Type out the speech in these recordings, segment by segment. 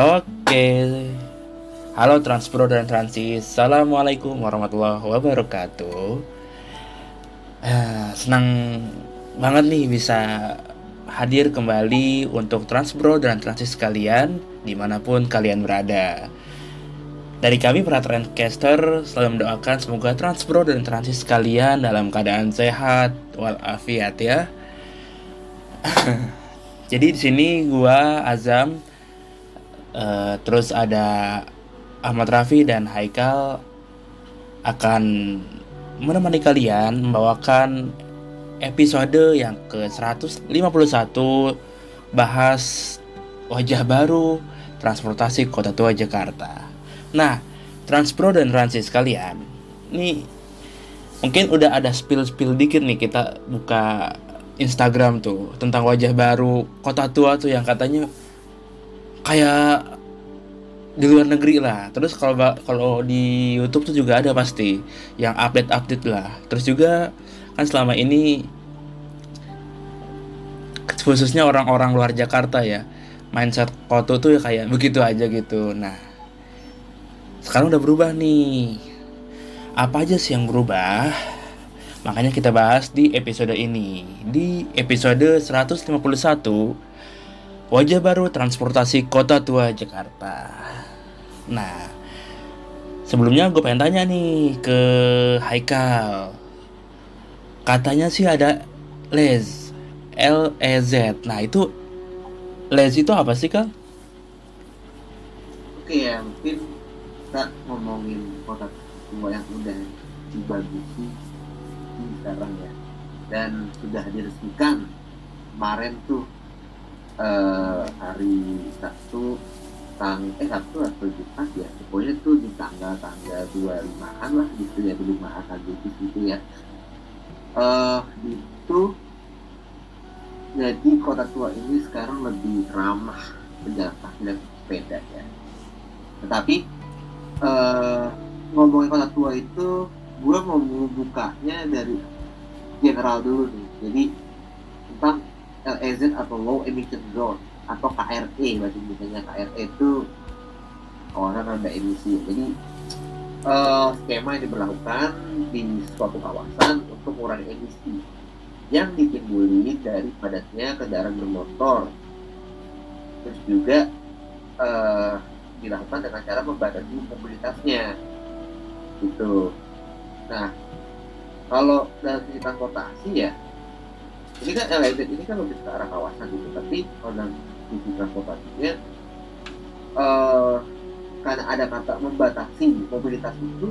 Oke. Halo Transpro dan Transis. Assalamualaikum warahmatullahi wabarakatuh. Eh, senang banget nih bisa hadir kembali untuk Transbro dan Transis kalian di mana pun kalian berada. Dari kami para Trendcaster selalu mendoakan semoga Transbro dan Transis kalian dalam keadaan sehat walafiat ya. Jadi di sini gua Azam uh, terus ada Ahmad Rafi dan Haikal akan menemani kalian membawakan episode yang ke-151 bahas wajah baru transportasi kota tua Jakarta. Nah, Transpro dan Transis kalian, ini mungkin udah ada spill-spill dikit nih kita buka Instagram tuh tentang wajah baru kota tua tuh yang katanya kayak di luar negeri lah. Terus kalau kalau di YouTube tuh juga ada pasti yang update-update lah. Terus juga kan selama ini khususnya orang-orang luar Jakarta ya mindset kota tuh ya kayak begitu aja gitu. Nah sekarang udah berubah nih. Apa aja sih yang berubah? Makanya kita bahas di episode ini. Di episode 151 Wajah baru transportasi kota tua Jakarta. Nah, sebelumnya gue pengen tanya nih ke Haikal. Katanya sih ada Les L E Z. Nah, itu Les itu apa sih, Kal? Oke ya, mungkin kita ngomongin kota tua yang udah dibagusi sekarang ya dan sudah diresmikan kemarin tuh uh, hari Sabtu tang eh Sabtu atau Jumat ya pokoknya tuh di tanggal tanggal dua limaan lah gitu ya dua limaan Agustus gitu ya. Uh, itu jadi kota tua ini sekarang lebih ramah pejalan kaki dan sepeda ya. Tetapi uh, ngomongin kota tua itu gue mau membukanya dari general dulu nih. Jadi tentang LEZ atau Low Emission Zone atau KRE bahasa Indonesia KRE itu kawasan rendah emisi jadi uh, skema yang diberlakukan di suatu kawasan untuk mengurangi emisi yang ditimbuli dari padatnya kendaraan bermotor. Terus juga uh, dilakukan dengan cara membatasi mobilitasnya. Gitu. Nah kalau dari sisi transportasi ya ini kan LIZ ini kan lebih ke arah kawasan gitu. Tapi kalau dari sisi transportasinya uh, karena ada kata membatasi mobilitas itu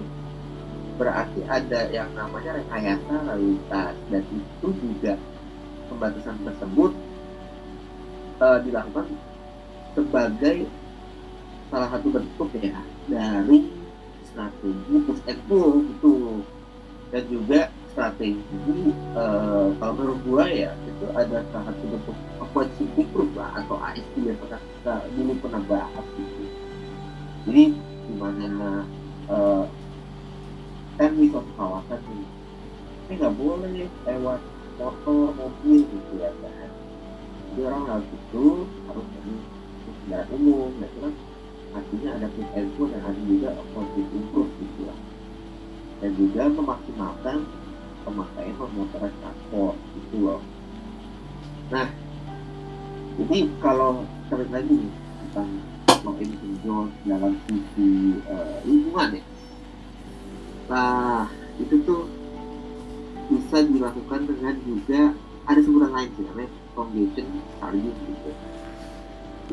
berarti ada yang namanya rekayasa lalu lintas. Dan itu juga pembatasan tersebut uh, dilakukan sebagai salah satu bentuk ya dari strategi push and pull gitu. Dan juga strategi uh, kalau menurut gue ya itu ada salah satu bentuk opportunity group lah atau ASP yang pernah kita dulu pernah bahas gitu. Jadi di mana uh, di suatu kawasan nih ini nggak boleh lewat motor mobil gitu ya kan. Jadi orang harus itu harus dari kendaraan umum ya kan. Artinya ada pull dan ada juga opportunity group gitu lah dan juga memaksimalkan pemakaian motor transport itu loh. Nah jadi kalau terus lagi tentang long emission zone dalam sisi uh, lingkungan ya. Nah itu tuh bisa dilakukan dengan juga ada sebutan lain sih namanya congestion charging gitu.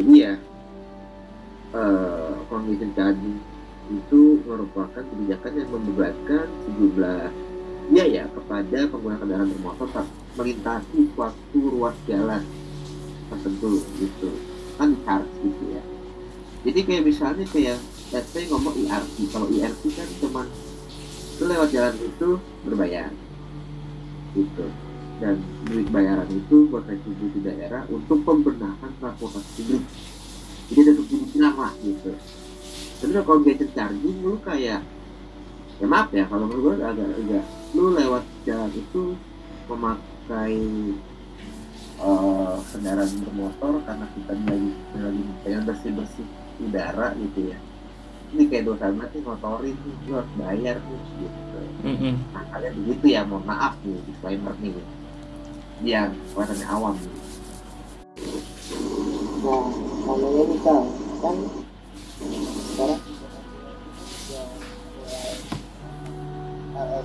Jadi ya uh, congestion charging itu merupakan kebijakan yang membebankan sejumlah biaya kepada pengguna kendaraan bermotor saat melintasi suatu ruas jalan tertentu gitu. Kan charge gitu ya. Jadi kayak misalnya kayak let's ngomong IRT kalau IRT kan cuma itu lewat jalan itu berbayar gitu. Dan duit bayaran itu buat retribusi daerah untuk pembenahan transportasi publik. Jadi ada subsidi silang lah gitu. Tapi kalau gadget charging lu kayak ya maaf ya kalau menurut gue agak agak. Lu lewat jalan itu memakai uh, kendaraan bermotor karena kita lagi lagi pengen bersih bersih udara gitu ya. Ini kayak dosa banget nih ngotorin nih lu harus bayar nih gitu. Mm-mm. nah kalian begitu ya mohon maaf nih disclaimer nih. Yang kelihatannya awam. Nih Nah, namanya nih Kang, kan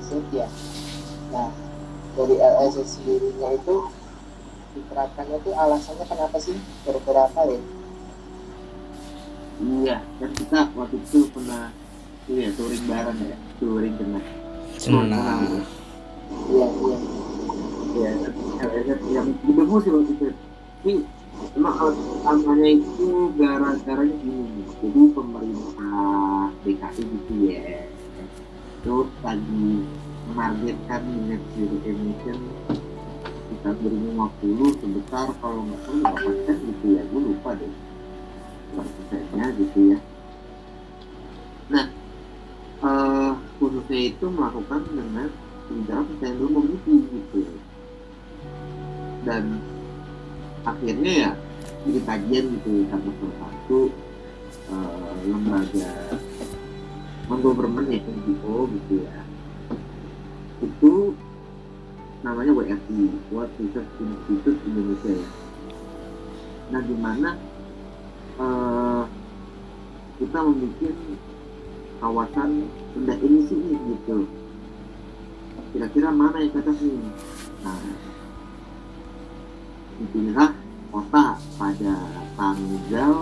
mulai LLC ya. Nah, dari LLC sendirinya itu diterapkannya itu alasannya kenapa sih? Kira-kira apa ya? iya kan kita waktu itu pernah ini ya touring bareng ya touring kena Senang. Iya, iya. ya LSF yang dibemu sih waktu itu tapi emang alat utamanya itu gara-garanya gini jadi pemerintah DKI gitu ya itu lagi menargetkan net zero emission tahun 2050 sebesar kalau nggak salah persen gitu ya. Gue lupa deh persennya gitu ya. Nah eh khususnya itu melakukan dengan kebijakan sustainable mobility gitu. Dan akhirnya ya jadi kajian gitu sama salah satu eh, lembaga ya NGO gitu ya. Itu namanya WRI World Research Institute Indonesia ya. Nah di mana eh, kita membuat kawasan rendah emisi nih gitu. Kira-kira mana yang cocok nih nah dipilihlah kota pada tanggal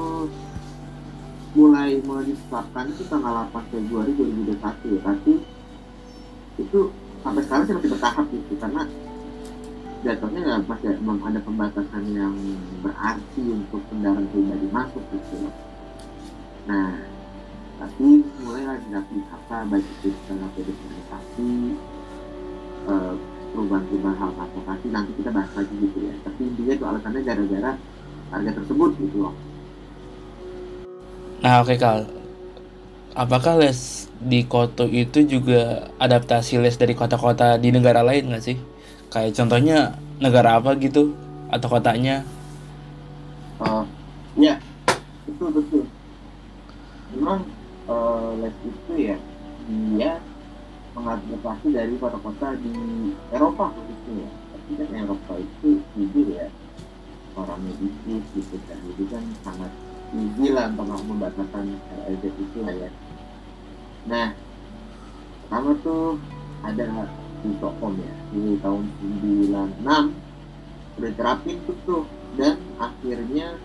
mulai mulai ditetapkan itu tanggal 8 Februari 2021 ya. Tapi itu sampai sekarang sih masih bertahap gitu karena jatuhnya nggak masih belum ada pembatasan yang berarti untuk kendaraan pribadi masuk gitu. Nah tapi mulailah dilakukan apa baik itu secara definisi eh, perubahan-perubahan hal transportasi nanti kita bahas lagi gitu ya. Tapi intinya itu alasannya gara-gara harga tersebut gitu loh Nah, oke Kal. Apakah les di Koto itu juga adaptasi les dari kota-kota di negara lain nggak sih? Kayak contohnya negara apa gitu atau kotanya? Eh, ya betul betul memang eh, les itu ya dia mengadaptasi dari kota-kota di Eropa khususnya ya tapi kan Eropa itu jujur ya orang medis gitu kan jadi kan sangat easy lah untuk membatalkan LZ itu lah ya. Nah pertama tuh ada di ya? Di tahun 96 udah terapin tuh tuh. Dan akhirnya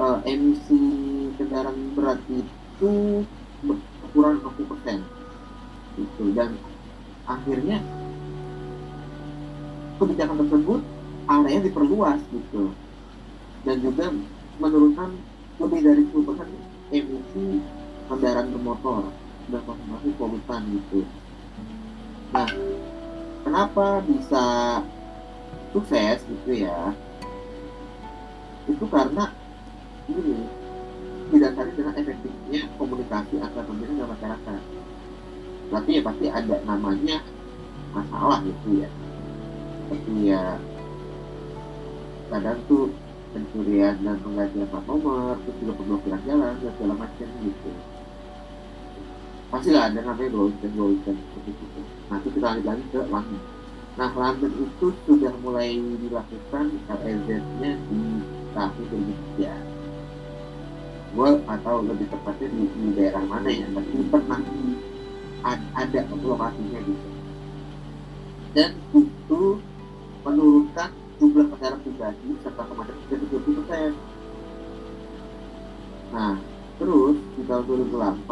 eh, emisi kendaraan berat itu berkurang 60 persen. Gitu. Dan akhirnya kebijakan tersebut area diperluas gitu. Dan juga menurunkan lebih dari 10 persen emisi kendaraan bermotor dan konsumsi polutan gitu. Nah kenapa bisa sukses gitu ya? Itu karena ini didasari dengan efektifnya komunikasi antar pemerintah dan masyarakat. Berarti ya pasti ada namanya masalah gitu ya. Seperti ya kadang tuh pencurian dan penggantian plat nomor terus juga pemblokiran jalan dan segala macam gitu. Pasti lah ada namanya blow weekend seperti itu. Nanti kita lanjut lagi ke London. Nah London itu sudah mulai dilakukan LEZ nya di tahun 2003 gue atau lebih tepatnya di, di daerah mana ya? Tapi pernah di, ad- ada lokasinya gitu. Dan itu menurunkan jumlah kendaraan pribadi serta kemacetan sekitar 20 persen. Nah terus di tahun 2008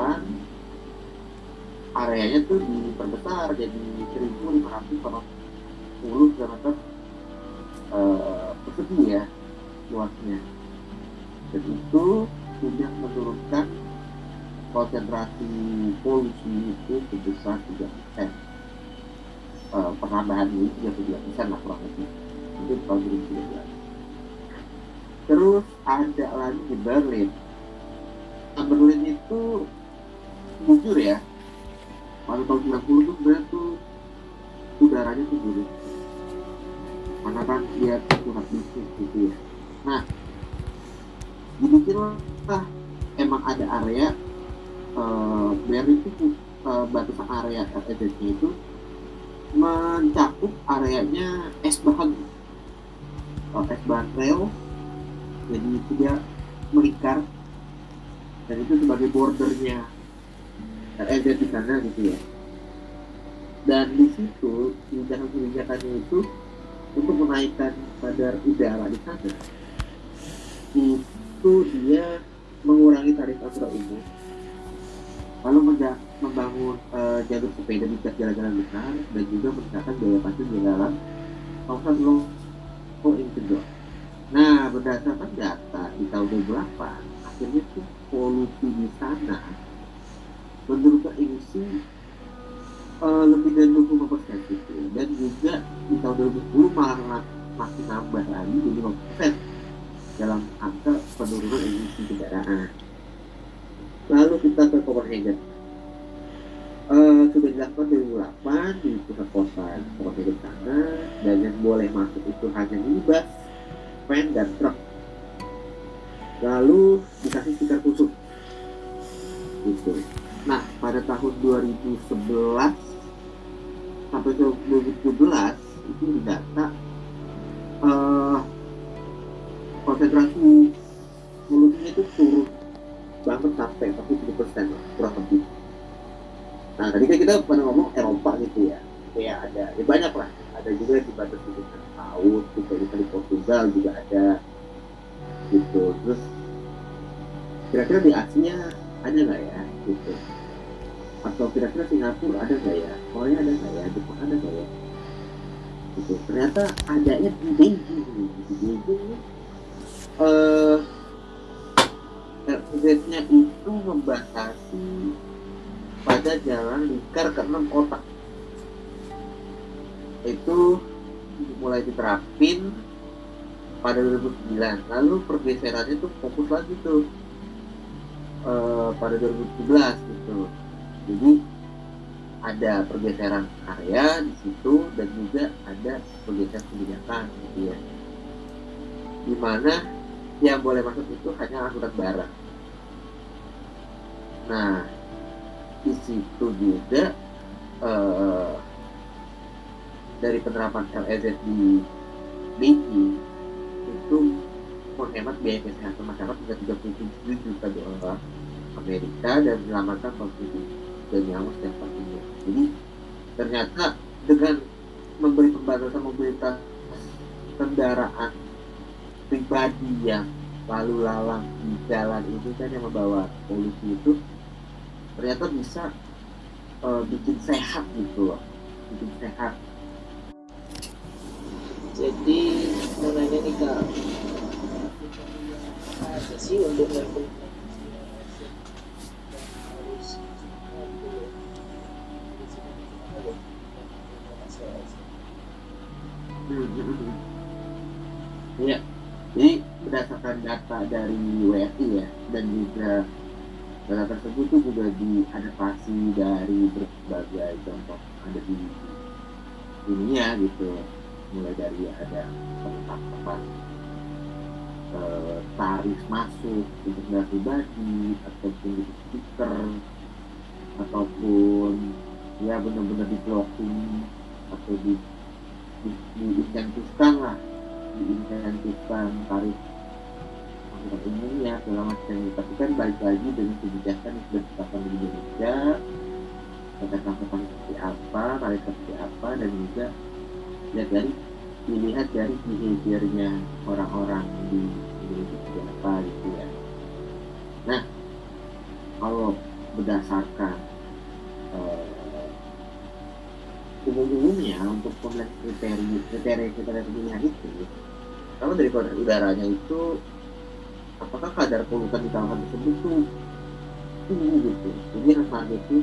areanya tuh diperbesar jadi 1540 km eh, persegi ya luasnya. Dan itu sudah menurunkan konsentrasi polusi itu sebesar 3 persen. Uh, penambahan ini 33 persen lah kurang lebih itu tahun 2013 terus ada lagi di Berlin. Nah, Berlin itu jujur ya pada tahun 90 tuh sebenarnya tuh udaranya tuh buruk. Karena kan dia pusat bisnis gitu ya. Nah dibikinlah emang ada area uh, Berlin itu uh, batasan area LEZ-nya itu mencakup areanya es bahan es bahan rel jadi itu dia melingkar. Dan itu sebagai bordernya. LEZ di sana gitu ya. Dan di situ kebijakan-kebijakannya itu untuk menaikkan kadar udara di sana. Itu dia mengurangi tarif angkutan umum. Lalu membangun uh, jalur sepeda di jalan-jalan besar dan juga meningkatkan biaya parkir di dalam kawasan low income Nah, berdasarkan data di tahun 2008, akhirnya tuh polusi di sana menurunkan emisi uh, lebih dari 25 persen gitu. Dan juga di tahun 2010 malah masih nambah lagi 25 persen dalam angka penurunan emisi kendaraan. Lalu kita ke Copenhagen. Uh, sudah dilakukan 2008 di pusat kota Copenhagen sana dan yang boleh masuk itu hanya minibus, van dan truk. Lalu dikasih stiker khusus. Gitu. Nah, pada tahun 2011 sampai 2017 itu didata uh, konsentrasi kita pernah ngomong Eropa gitu ya, ya ada, ya banyak lah. Ada juga di batas dengan laut, juga di Portugal juga ada gitu. Terus kira-kira di Asia ada nggak ya gitu? Atau kira-kira Singapura ada nggak ya? Korea ada nggak ya? Jepang ada nggak ya? Gitu. Ternyata adanya di Beijing, di Beijing uh, Z-nya itu membatasi pada jalan lingkar ke enam kota itu mulai diterapin pada 2009 lalu pergeserannya itu fokus lagi tuh uh, pada 2017 gitu. Jadi ada pergeseran area di situ dan juga ada pergeseran kebijakan gitu ya. Di mana yang boleh masuk itu hanya angkutan barang. Nah, di situ juga uh, dari penerapan LEZ di Beijing itu menghemat biaya kesehatan masyarakat hingga 37 juta dolar Amerika dan menyelamatkan konsumsi dan nyawa setiap tahunnya. Jadi ternyata dengan memberi pembatasan mobilitas kendaraan pribadi yang lalu lalang di jalan itu kan yang membawa polusi itu ternyata bisa uh, bikin sehat gitu loh bikin sehat. Jadi nanya nih kak. Apa sih untuk Iya, jadi berdasarkan data dari WFI ya dan juga data tersebut tuh juga diadaptasi dari berbagai contoh ada di dunia gitu. Mulai dari ada penetapan eh, tarif masuk untuk kendaraan pribadi ataupun di stiker ataupun ya benar-benar di blocking atau di di, di, lah. Diinsentifkan tarif angkutan umumnya segala macam tapi kan balik lagi dengan kebijakan yang sudah ditetapkan di Indonesia. Tata angkutan seperti apa tarif seperti apa dan juga lihat dari dilihat dari behaviornya orang-orang di Indonesia seperti apa gitu ya. Nah kalau berdasarkan uh, umum-umumnya untuk pemilihan kriteria kriteria kriteria pemilihan itu kalau dari kualitas udaranya itu apakah kadar polutan di kawasan tersebut tuh tinggi gitu? Jadi rasanya itu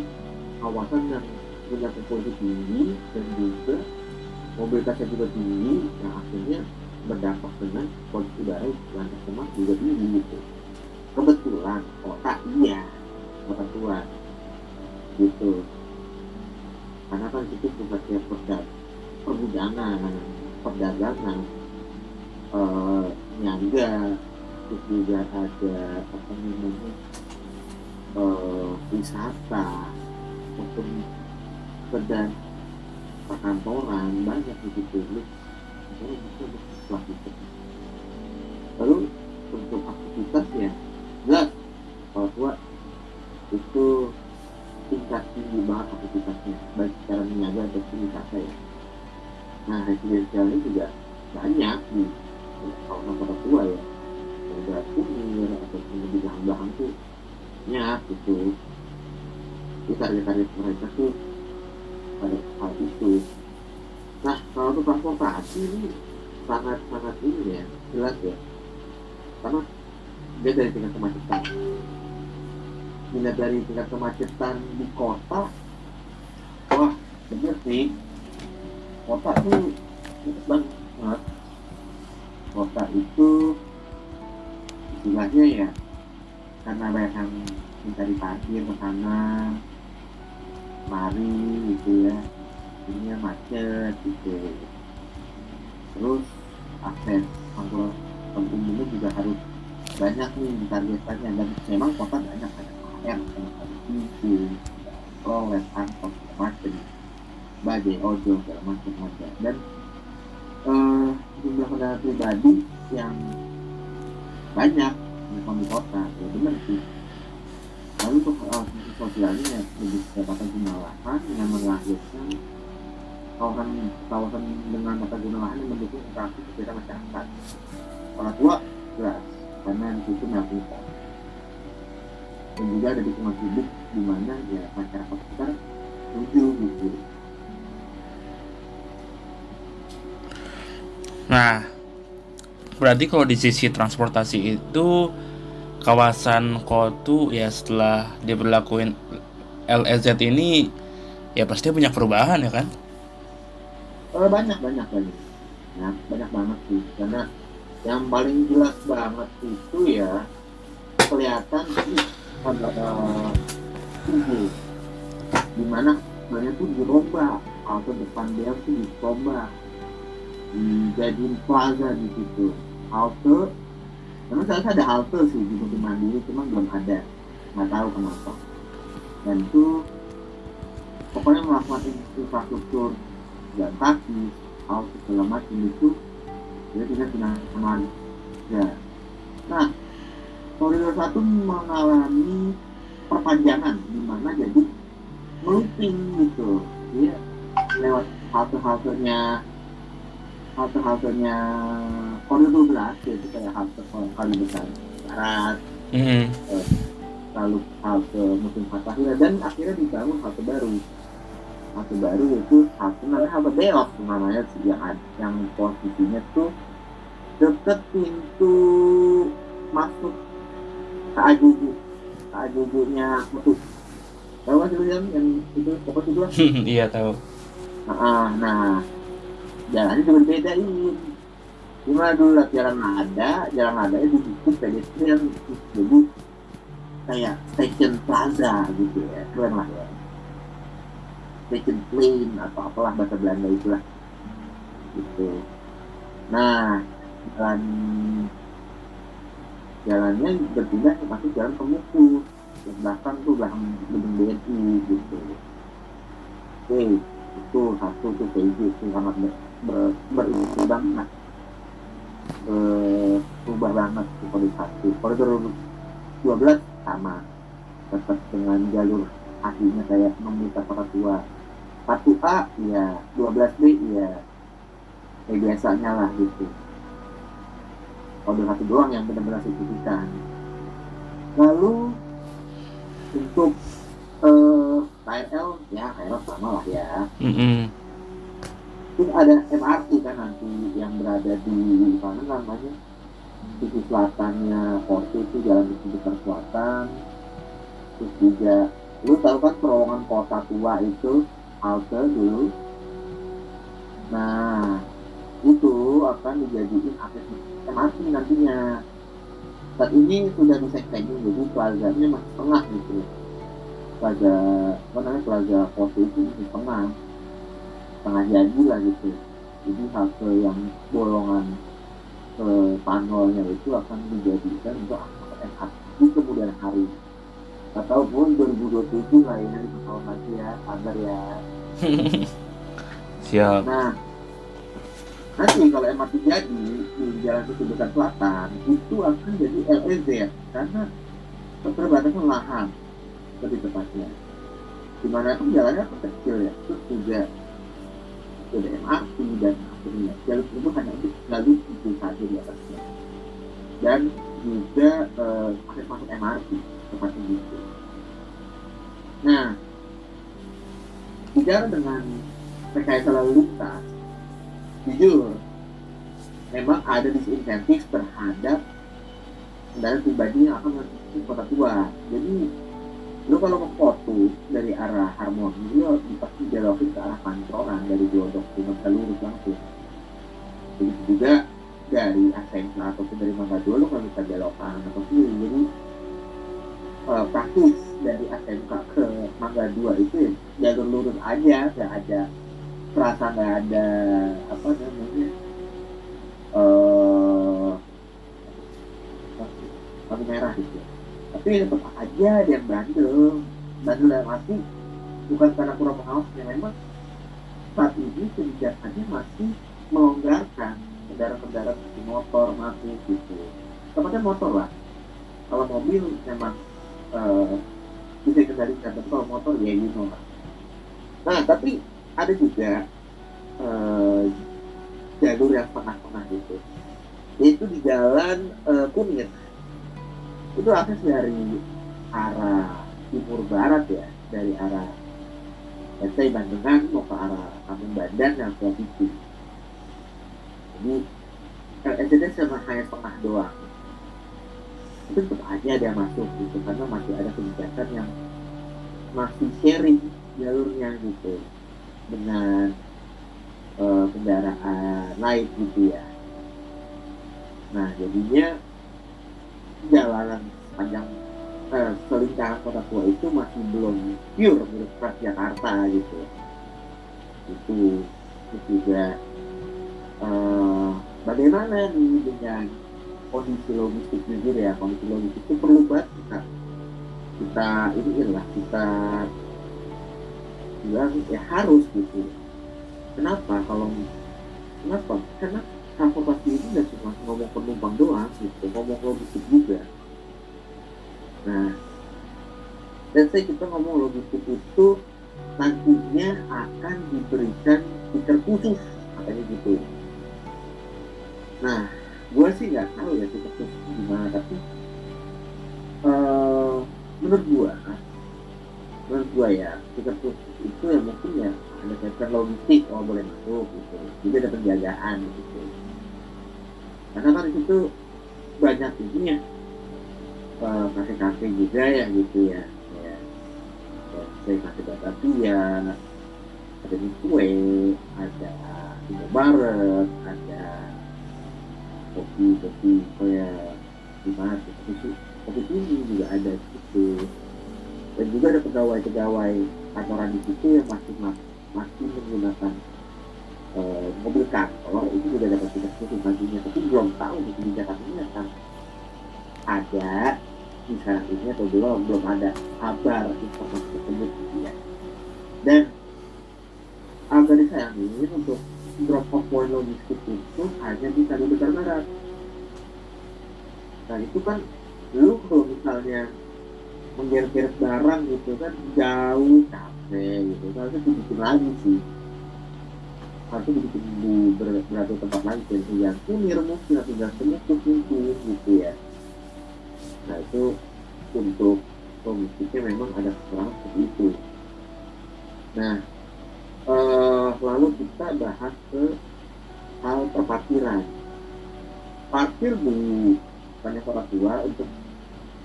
kawasan yang punya polusi tinggi dan juga mobilitasnya juga tinggi yang akhirnya berdampak dengan polusi udara lantai semak juga tinggi gitu. Kebetulan kota iya kota tua gitu. Karena kan itu pusatnya perdagangan perdagangan uh, niaga terus juga ada apa namanya eh, wisata maupun sekedar perkantoran banyak situ lu misalnya bisa bersekolah gitu lalu untuk aktivitas ya jelas kalau tua itu tingkat tinggi banget aktivitasnya. Baik secara niaga ataupun wisata ya nah residensialnya juga banyak di kawasan kota tua ya ada kunir ataupun di belakang-belakang tuh banyak gitu jadi target-target mereka tuh pada hal itu. Nah kalau untuk transportasi ini sangat sangat ini ya jelas ya. Karena dia dari tingkat kemacetan. Dilihat dari tingkat kemacetan di kota wah bener sih. Kota tuh banget. Kota itu istilahnya ya. Karena banyak yang mencari parkir ke sana mari gitu ya. Ini macet gitu. Terus akses angkutan umumnya juga harus banyak nih ditargetkannya dan memang kota banyak ada KR ada pintu prolet angkot segala macam bajai ojol segala macam ada dan eh, jumlah kendaraan pribadi yang banyak yang di kota ya benar sih. Lalu untuk hal fungsi sosialnya ya lebih kedapatan guna lahan dengan melahirkan kawasan kawasan dengan tata guna lahan yang mendukung interaksi kegiatan masyarakat. Orang tua jelas karena di situ melakukan dan juga ada dukungan publik di mana ya masyarakat sekitar setuju gitu. Nah, berarti kalau di sisi transportasi itu kawasan Kotu ya setelah diberlakuin LSZ ini ya pasti banyak perubahan ya kan? Eh, banyak banyak banyak. Ya, banyak banget sih. Karena yang paling jelas banget itu ya kelihatan sih pada eh, tubuh di mana sebenarnya tuh dirombak atau depan dia tuh dicoba dijadiin plaza di situ halte. Memang saya ada halte sih di Bukit Mandiri cuma belum ada. Nggak tahu kenapa. Dan itu pokoknya melakukan infrastruktur jalan kaki halte segala macam itu dia tidak teman ya. Nah koridor satu mengalami perpanjangan di mana jadi meluping gitu. Dia lewat halte-haltenya halte-haltenya koridor 12 yaitu kayak halte kali besar. Barat. Mhm. lalu halte musim Fatahila dan akhirnya dibangun halte baru. Halte baru yaitu halte namanya halte beok namanya yang yang posisinya tuh deket pintu masuk ke Ajuju ke Ajujunya Mutu tahu kan sih yang itu pokoknya itu? Lah Iya tahu. Nah, nah jalannya juga dibedain. Gimana dulu lah jalan ada, jalan ada itu dibikin pedestrian jadi kayak station plaza gitu ya, keren lah ya. Station plane atau apalah bahasa Belanda itulah. Gitu. Nah, jalan jalannya berpindah ke masuk jalan Pemukus. Yang belakang tuh belakang gedung BNI gitu. Oke, itu satu tuh kayak gitu sangat ber, ber, banget eh, berubah banget di koridor satu. Koridor 12 sama. Tetap dengan jalur aslinya kayak meminta kota tua. Satu A ya 12 B ya kayak biasanya lah gitu. Koridor satu doang yang benar-benar signifikan. Lalu untuk eh, KRL ya KRL sama lah ya. Mhm. Terus ada MRT kan nanti yang berada di mana namanya? Sisi selatannya Porto itu jalan di sekitar selatan terus juga lu tahu kan terowongan kota tua itu halte dulu? Nah itu akan dijadiin akses MRT nantinya. Saat ini sudah disektegin jadi plazanya masih tengah gitu. Plaza apa namanya plaza Porto itu di tengah tengah jadi lah gitu. Jadi halte yang bolongan eh, panolnya itu akan dijadikan untuk di kemudian hari. Atau pun 2027 lah ya lima tahun lagi ya. Sabar ya. Siap. Nah nanti kalau MRT jadi di jalan Sudirman Selatan itu akan jadi LEZ karena keterbatasan lahan lebih tepatnya. Di mana pun jalannya kecil ya terus juga ada MRT dan akhirnya jalur itu hanya untuk lalu itu saja di atasnya. Dan juga eh, akses masuk MRT seperti itu. Nah bicara dengan rekayasa lalu lintas jujur memang ada disinsentif terhadap kendaraan pribadi yang akan menuju kota tua. Jadi lu kalau ke foto dari arah harmoni lu kebijakannya masih ke arah Kampung yang ke situ. Jadi LSD cuma hanya setengah doang. Itu tetap aja ada yang masuk gitu karena masih ada kebijakan yang masih sharing jalurnya gitu. Dengan eh, kendaraan lain gitu ya. Nah jadinya jalanan sepanjang eh, selingkaran kota tua itu masih belum pure menurut Transjakarta gitu itu juga eh, bagaimana nih dengan kondisi logistik jujur ya kondisi logistik itu perlu banget kita kita ini lah kita bilang ya harus gitu. Kenapa? Kalau kenapa? Karena transportasi ini nggak cuma ngomong penumpang doang gitu ngomong logistik juga. Nah let's say kita ngomong logistik itu nantinya akan diberikan stiker khusus katanya gitu. Nah gue sih nggak tahu ya stiker khusus gimana tapi eh menurut gue menurut gue ya stiker khusus itu ya mungkin ya ada kaitan logistik oh boleh masuk gitu. Jadi ada penjagaan gitu. Karena kan di situ banyak ininya eh, kafe-kafe juga ya gitu ya kayak kafe Batavia ada di kue ada di Barat ada kopi kopi kayak di tuh, kopi kopi tinggi juga ada di situ. Dan juga ada pegawai-pegawai kantoran di situ yang masih mas- masih menggunakan eh, mobil kantor. Itu juga dapat tidak khusus nantinya tapi belum tahu di kebijakan ini akan ada saat ini atau belum belum ada kabar informasi tersebut gitu ya. Dan agak disayangin untuk drop off point logistik itu hanya di Kali Besar Barat. Nah itu kan lu kalau misalnya menggeret-geret barang gitu kan jauh capek gitu. Harusnya dibikin lagi sih. Harusnya dibikin di ber- berada tempat kayak yang kunir mungkin atau semukut mungkin gitu ya nah itu untuk logistiknya memang ada kekurangan seperti itu. Nah eh, lalu kita bahas ke hal perparkiran. Parkir di banyak orang tua untuk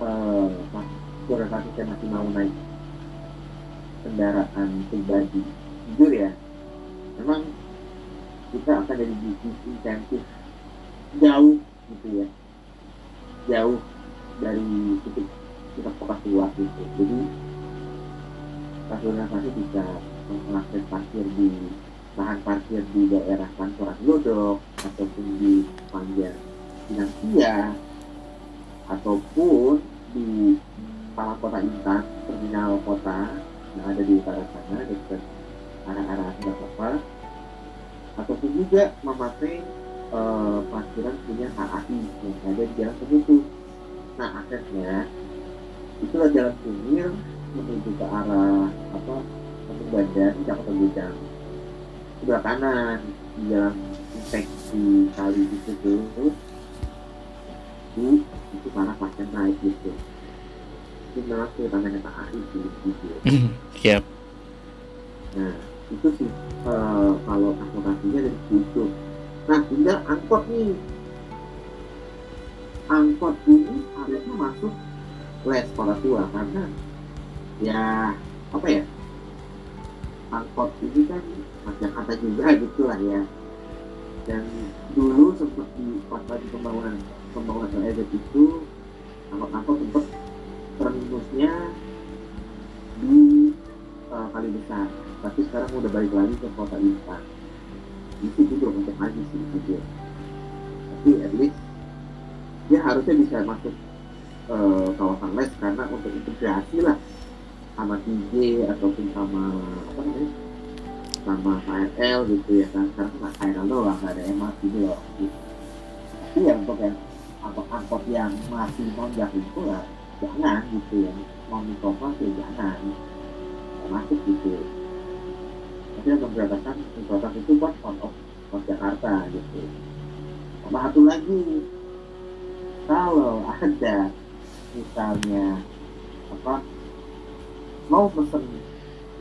eh, mas- saudara kasus yang masih mau naik kendaraan pribadi. Jujur ya memang kita akan jadi bisnis insentif jauh gitu ya. Jauh dari titik kita kota tua gitu. Jadi organisasi bisa mengakses parkir di lahan parkir di daerah Pancoran Glodok ataupun di Panjang Pinangkia ataupun di kepala kota Intan terminal kota yang ada di utara sana dekat arah-arah apa ataupun juga memakai eh, parkiran punya HAI yang ada di jalan segitu nah akhirnya itulah jalan Kunir menuju ke arah apa Kampung Bandan Jakarta Gudang sebelah kanan di jalan infeksi kali itu tuh di itu para pasien naik gitu. Itu memang tangannya Pak Ari sih gitu. Siap. nah itu sih eh, kalau transportasinya dari situ. Nah tinggal angkot nih angkot ini harusnya masuk les kota tua karena ya apa ya angkot ini kan Jakarta juga gitu lah ya. Dan dulu sempat di pas lagi pembangunan pembangunan LRT itu angkot-angkot sempat terminusnya di uh, kali besar. Tapi sekarang udah balik lagi ke kota Intan itu juga untuk lagi sih gitu. Tapi at least dia harusnya bisa masuk eh, kawasan les karena untuk integrasi lah sama TJ ataupun sama apa namanya sama KRL gitu ya kan. Sekarang nggak KRL doang nggak ada MRT loh. Gitu. tapi ya untuk yang angkot-angkot yang masih nonjak itu lah jangan gitu ya. Mau mikrofon ya jangan. Masuk gitu. Tapi yang memberatkan mikrofon itu buat out of, of Jakarta gitu. Sama satu lagi kalau ada misalnya apa mau pesen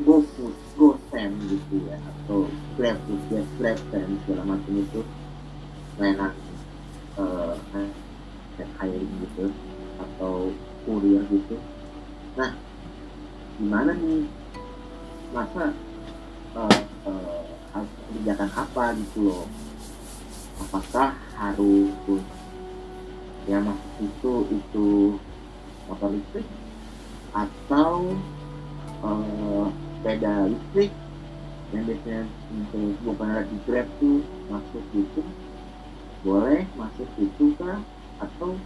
GoFood, GoSend gitu ya atau GrabFood, ya, GrabSend segala macam itu layanan kayak hiring gitu atau kurir gitu. Nah gimana nih? Masa harus kebijakan apa gitu loh? Apakah harus ya itu itu motor listrik atau eh, sepeda listrik yang biasanya untuk bukan di grab tuh masuk gitu. Boleh masuk itu kah? Atau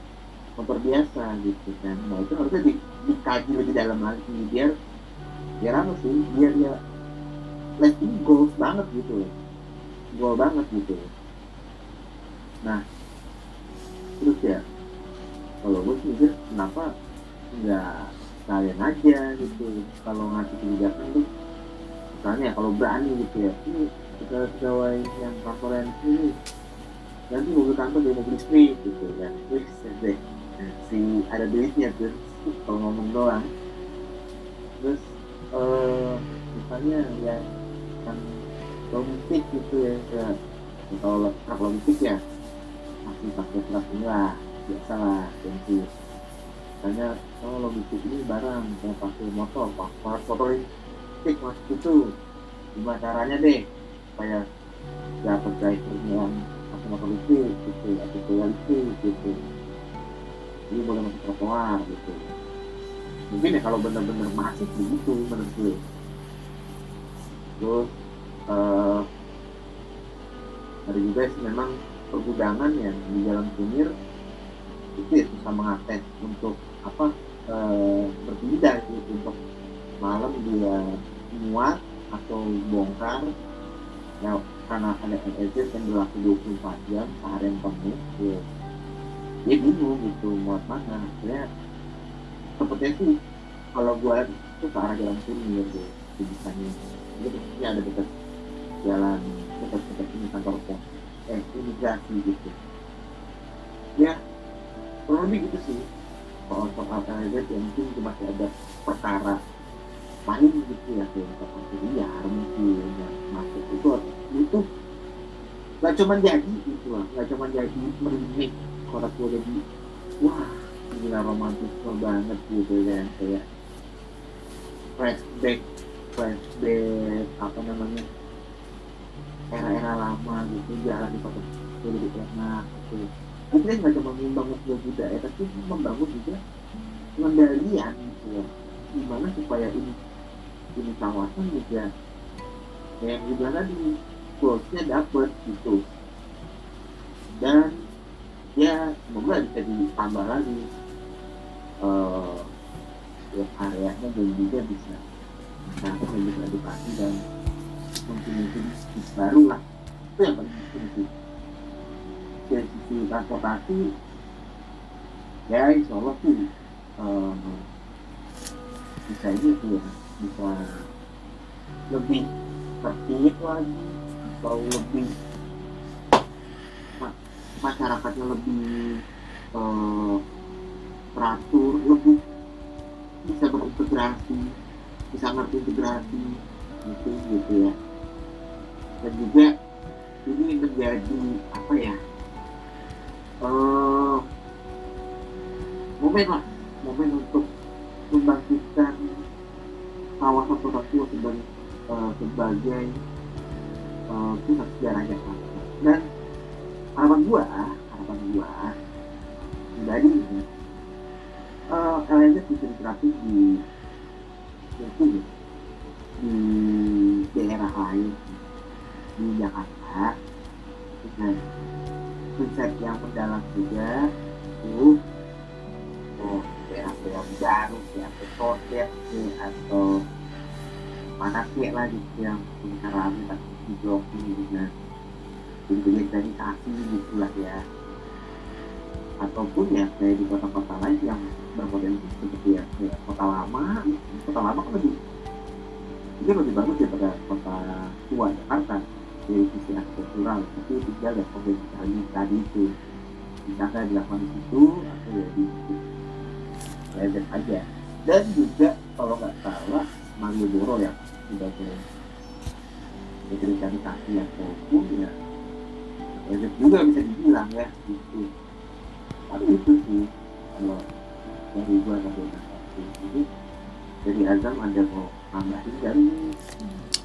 motor biasa gitu kan? Nah itu harusnya di, dikaji lebih dalam lagi biar biar apa sih? Biar les ini goals banget gitu goal banget gitu nah terus ya kalau gue sih mikir kenapa nggak kalian aja gitu? Kalau ngasih kebijakan tuh misalnya kalau berani gitu ya ini kita pegawai yang kantoran ini nanti mobil kantor dari mobil listrik gitu ya. Wih deh. Si ada duitnya tuh kalau ngomong doang. Terus eh misalnya ya kan logistik gitu ya, ya kalau truk logistik ya masih pakai ini lah biasa lah tentu misalnya kalau logistik ini barang saya pakai motor pakai motor listrik masuk itu. Gimana caranya deh supaya dapat driver yang pakai motor listrik gitu atau sepeda listrik gitu. Ini boleh masuk trotoar gitu. Mungkin ya kalau benar-benar masif begitu menurut gue. Terus eh ada juga sih memang pergudangan yang di jalan Kunir itu ya susah mengakses untuk apa eh, berpindah gitu untuk malam dia muat atau bongkar. Ya karena ada LEZ yang berlaku 24 jam seharian penuh ya, dia bingung gitu muat mana. Akhirnya sepertinya sih kalau gua itu ke arah jalan Kunir gitu itu posisinya ada dekat jalan dekat dekat ini kantor pos eh imigrasi gitu. Ya kurang lebih gitu sih. Soal soal LEZ yang mungkin masih ada perkara lain gitu ya kayak seperti liar mungkin yang masuk itu itu. Nggak cuma jadi gitu lah nggak cuma jadi meremake kota tua jadi wah gila romantis banget gitu kan kayak flashback flashback apa namanya era-era lama gitu jalan di kota jadi enak gitu. Tapi kan nggak cuma membangun sebuah budaya tapi membangun juga pengendalian gitu ya. Gimana supaya ini ini kawasan juga yang bilang tadi goalsnya dapet gitu. Dan ya semoga bisa ditambah lagi eh ya areanya dan juga bisa yang bisa edukasi dan bisnis baru lah itu yang paling penting. Dari sisi transportasi ya insya Allah sih eh, bisa ini tuh ya bisa lebih tertib lagi atau lebih ma- masyarakatnya lebih eh, teratur lebih bisa berintegrasi bisa ngerti integrasi gitu gitu ya dan juga ini menjadi apa ya eh momen lah momen untuk membangkitkan kawasan kota tua sebagai eh, sebagai eh, pusat sejarah Jakarta. Dan harapan gua harapan gua pribadi ini eh LNZ bisa diterapkan di mungkin di daerah lain di Jakarta dengan konsep yang mendalam juga tuh oh daerah-daerah baru kayak Sodet nih atau mana sih lah gitu yang punya rame tapi di joki dengan digitalisasi gitu lah ya. Ataupun ya kayak di kota-kota lain yang berpotensi seperti ya kayak kota lama kota lama kan lebih itu lebih bagus daripada kota tua Jakarta dari sisi arsitektural tinggal ya potensi tadi tadi itu. Nggak dilakukan di situ atau ya di situ. Aja. Dan juga kalau nggak salah Malioboro ya sebagai digitalisasi ataupun ya. Legend juga bisa dibilang ya gitu. Tapi itu sih kalau dari gua sampai jadi Azam ada mau nambahin dari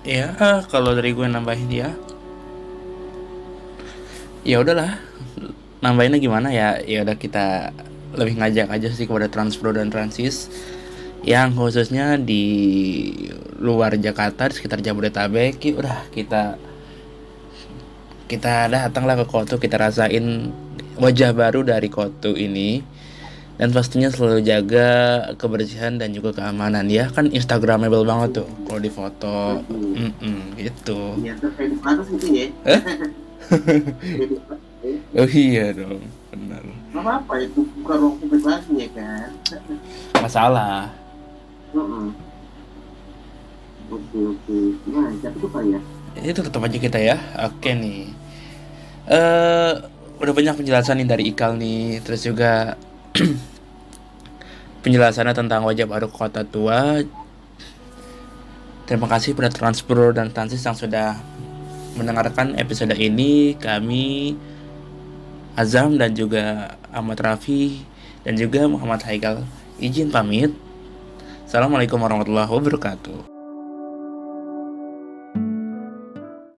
Ya, kalau dari gue nambahin ya. Ya udahlah. Nambahinnya gimana ya? Ya udah kita lebih ngajak aja sih kepada Transpro dan Transis yang khususnya di luar Jakarta di sekitar Jabodetabek ya udah kita kita datanglah ke Koto kita rasain wajah baru dari Koto ini dan pastinya selalu jaga kebersihan dan juga keamanan ya. Kan instagramable banget tuh kalau di foto. Gitu. Ya terkait atas gitu ya. Eh? Oh iya dong benar. Nggak apa-apa itu bukan ruang publik lagi ya kan? Masalah. Oke oke. Nah itu kali ya? Itu tetap aja kita ya. Oke nih. Eh udah banyak penjelasan nih dari Ikal nih. Terus juga penjelasannya tentang wajah baru kota tua. Terima kasih pada Transpro dan Transis yang sudah mendengarkan episode ini. Kami Azam dan juga Ahmad Rafi dan juga Muhammad Haikal izin pamit. Assalamualaikum warahmatullahi wabarakatuh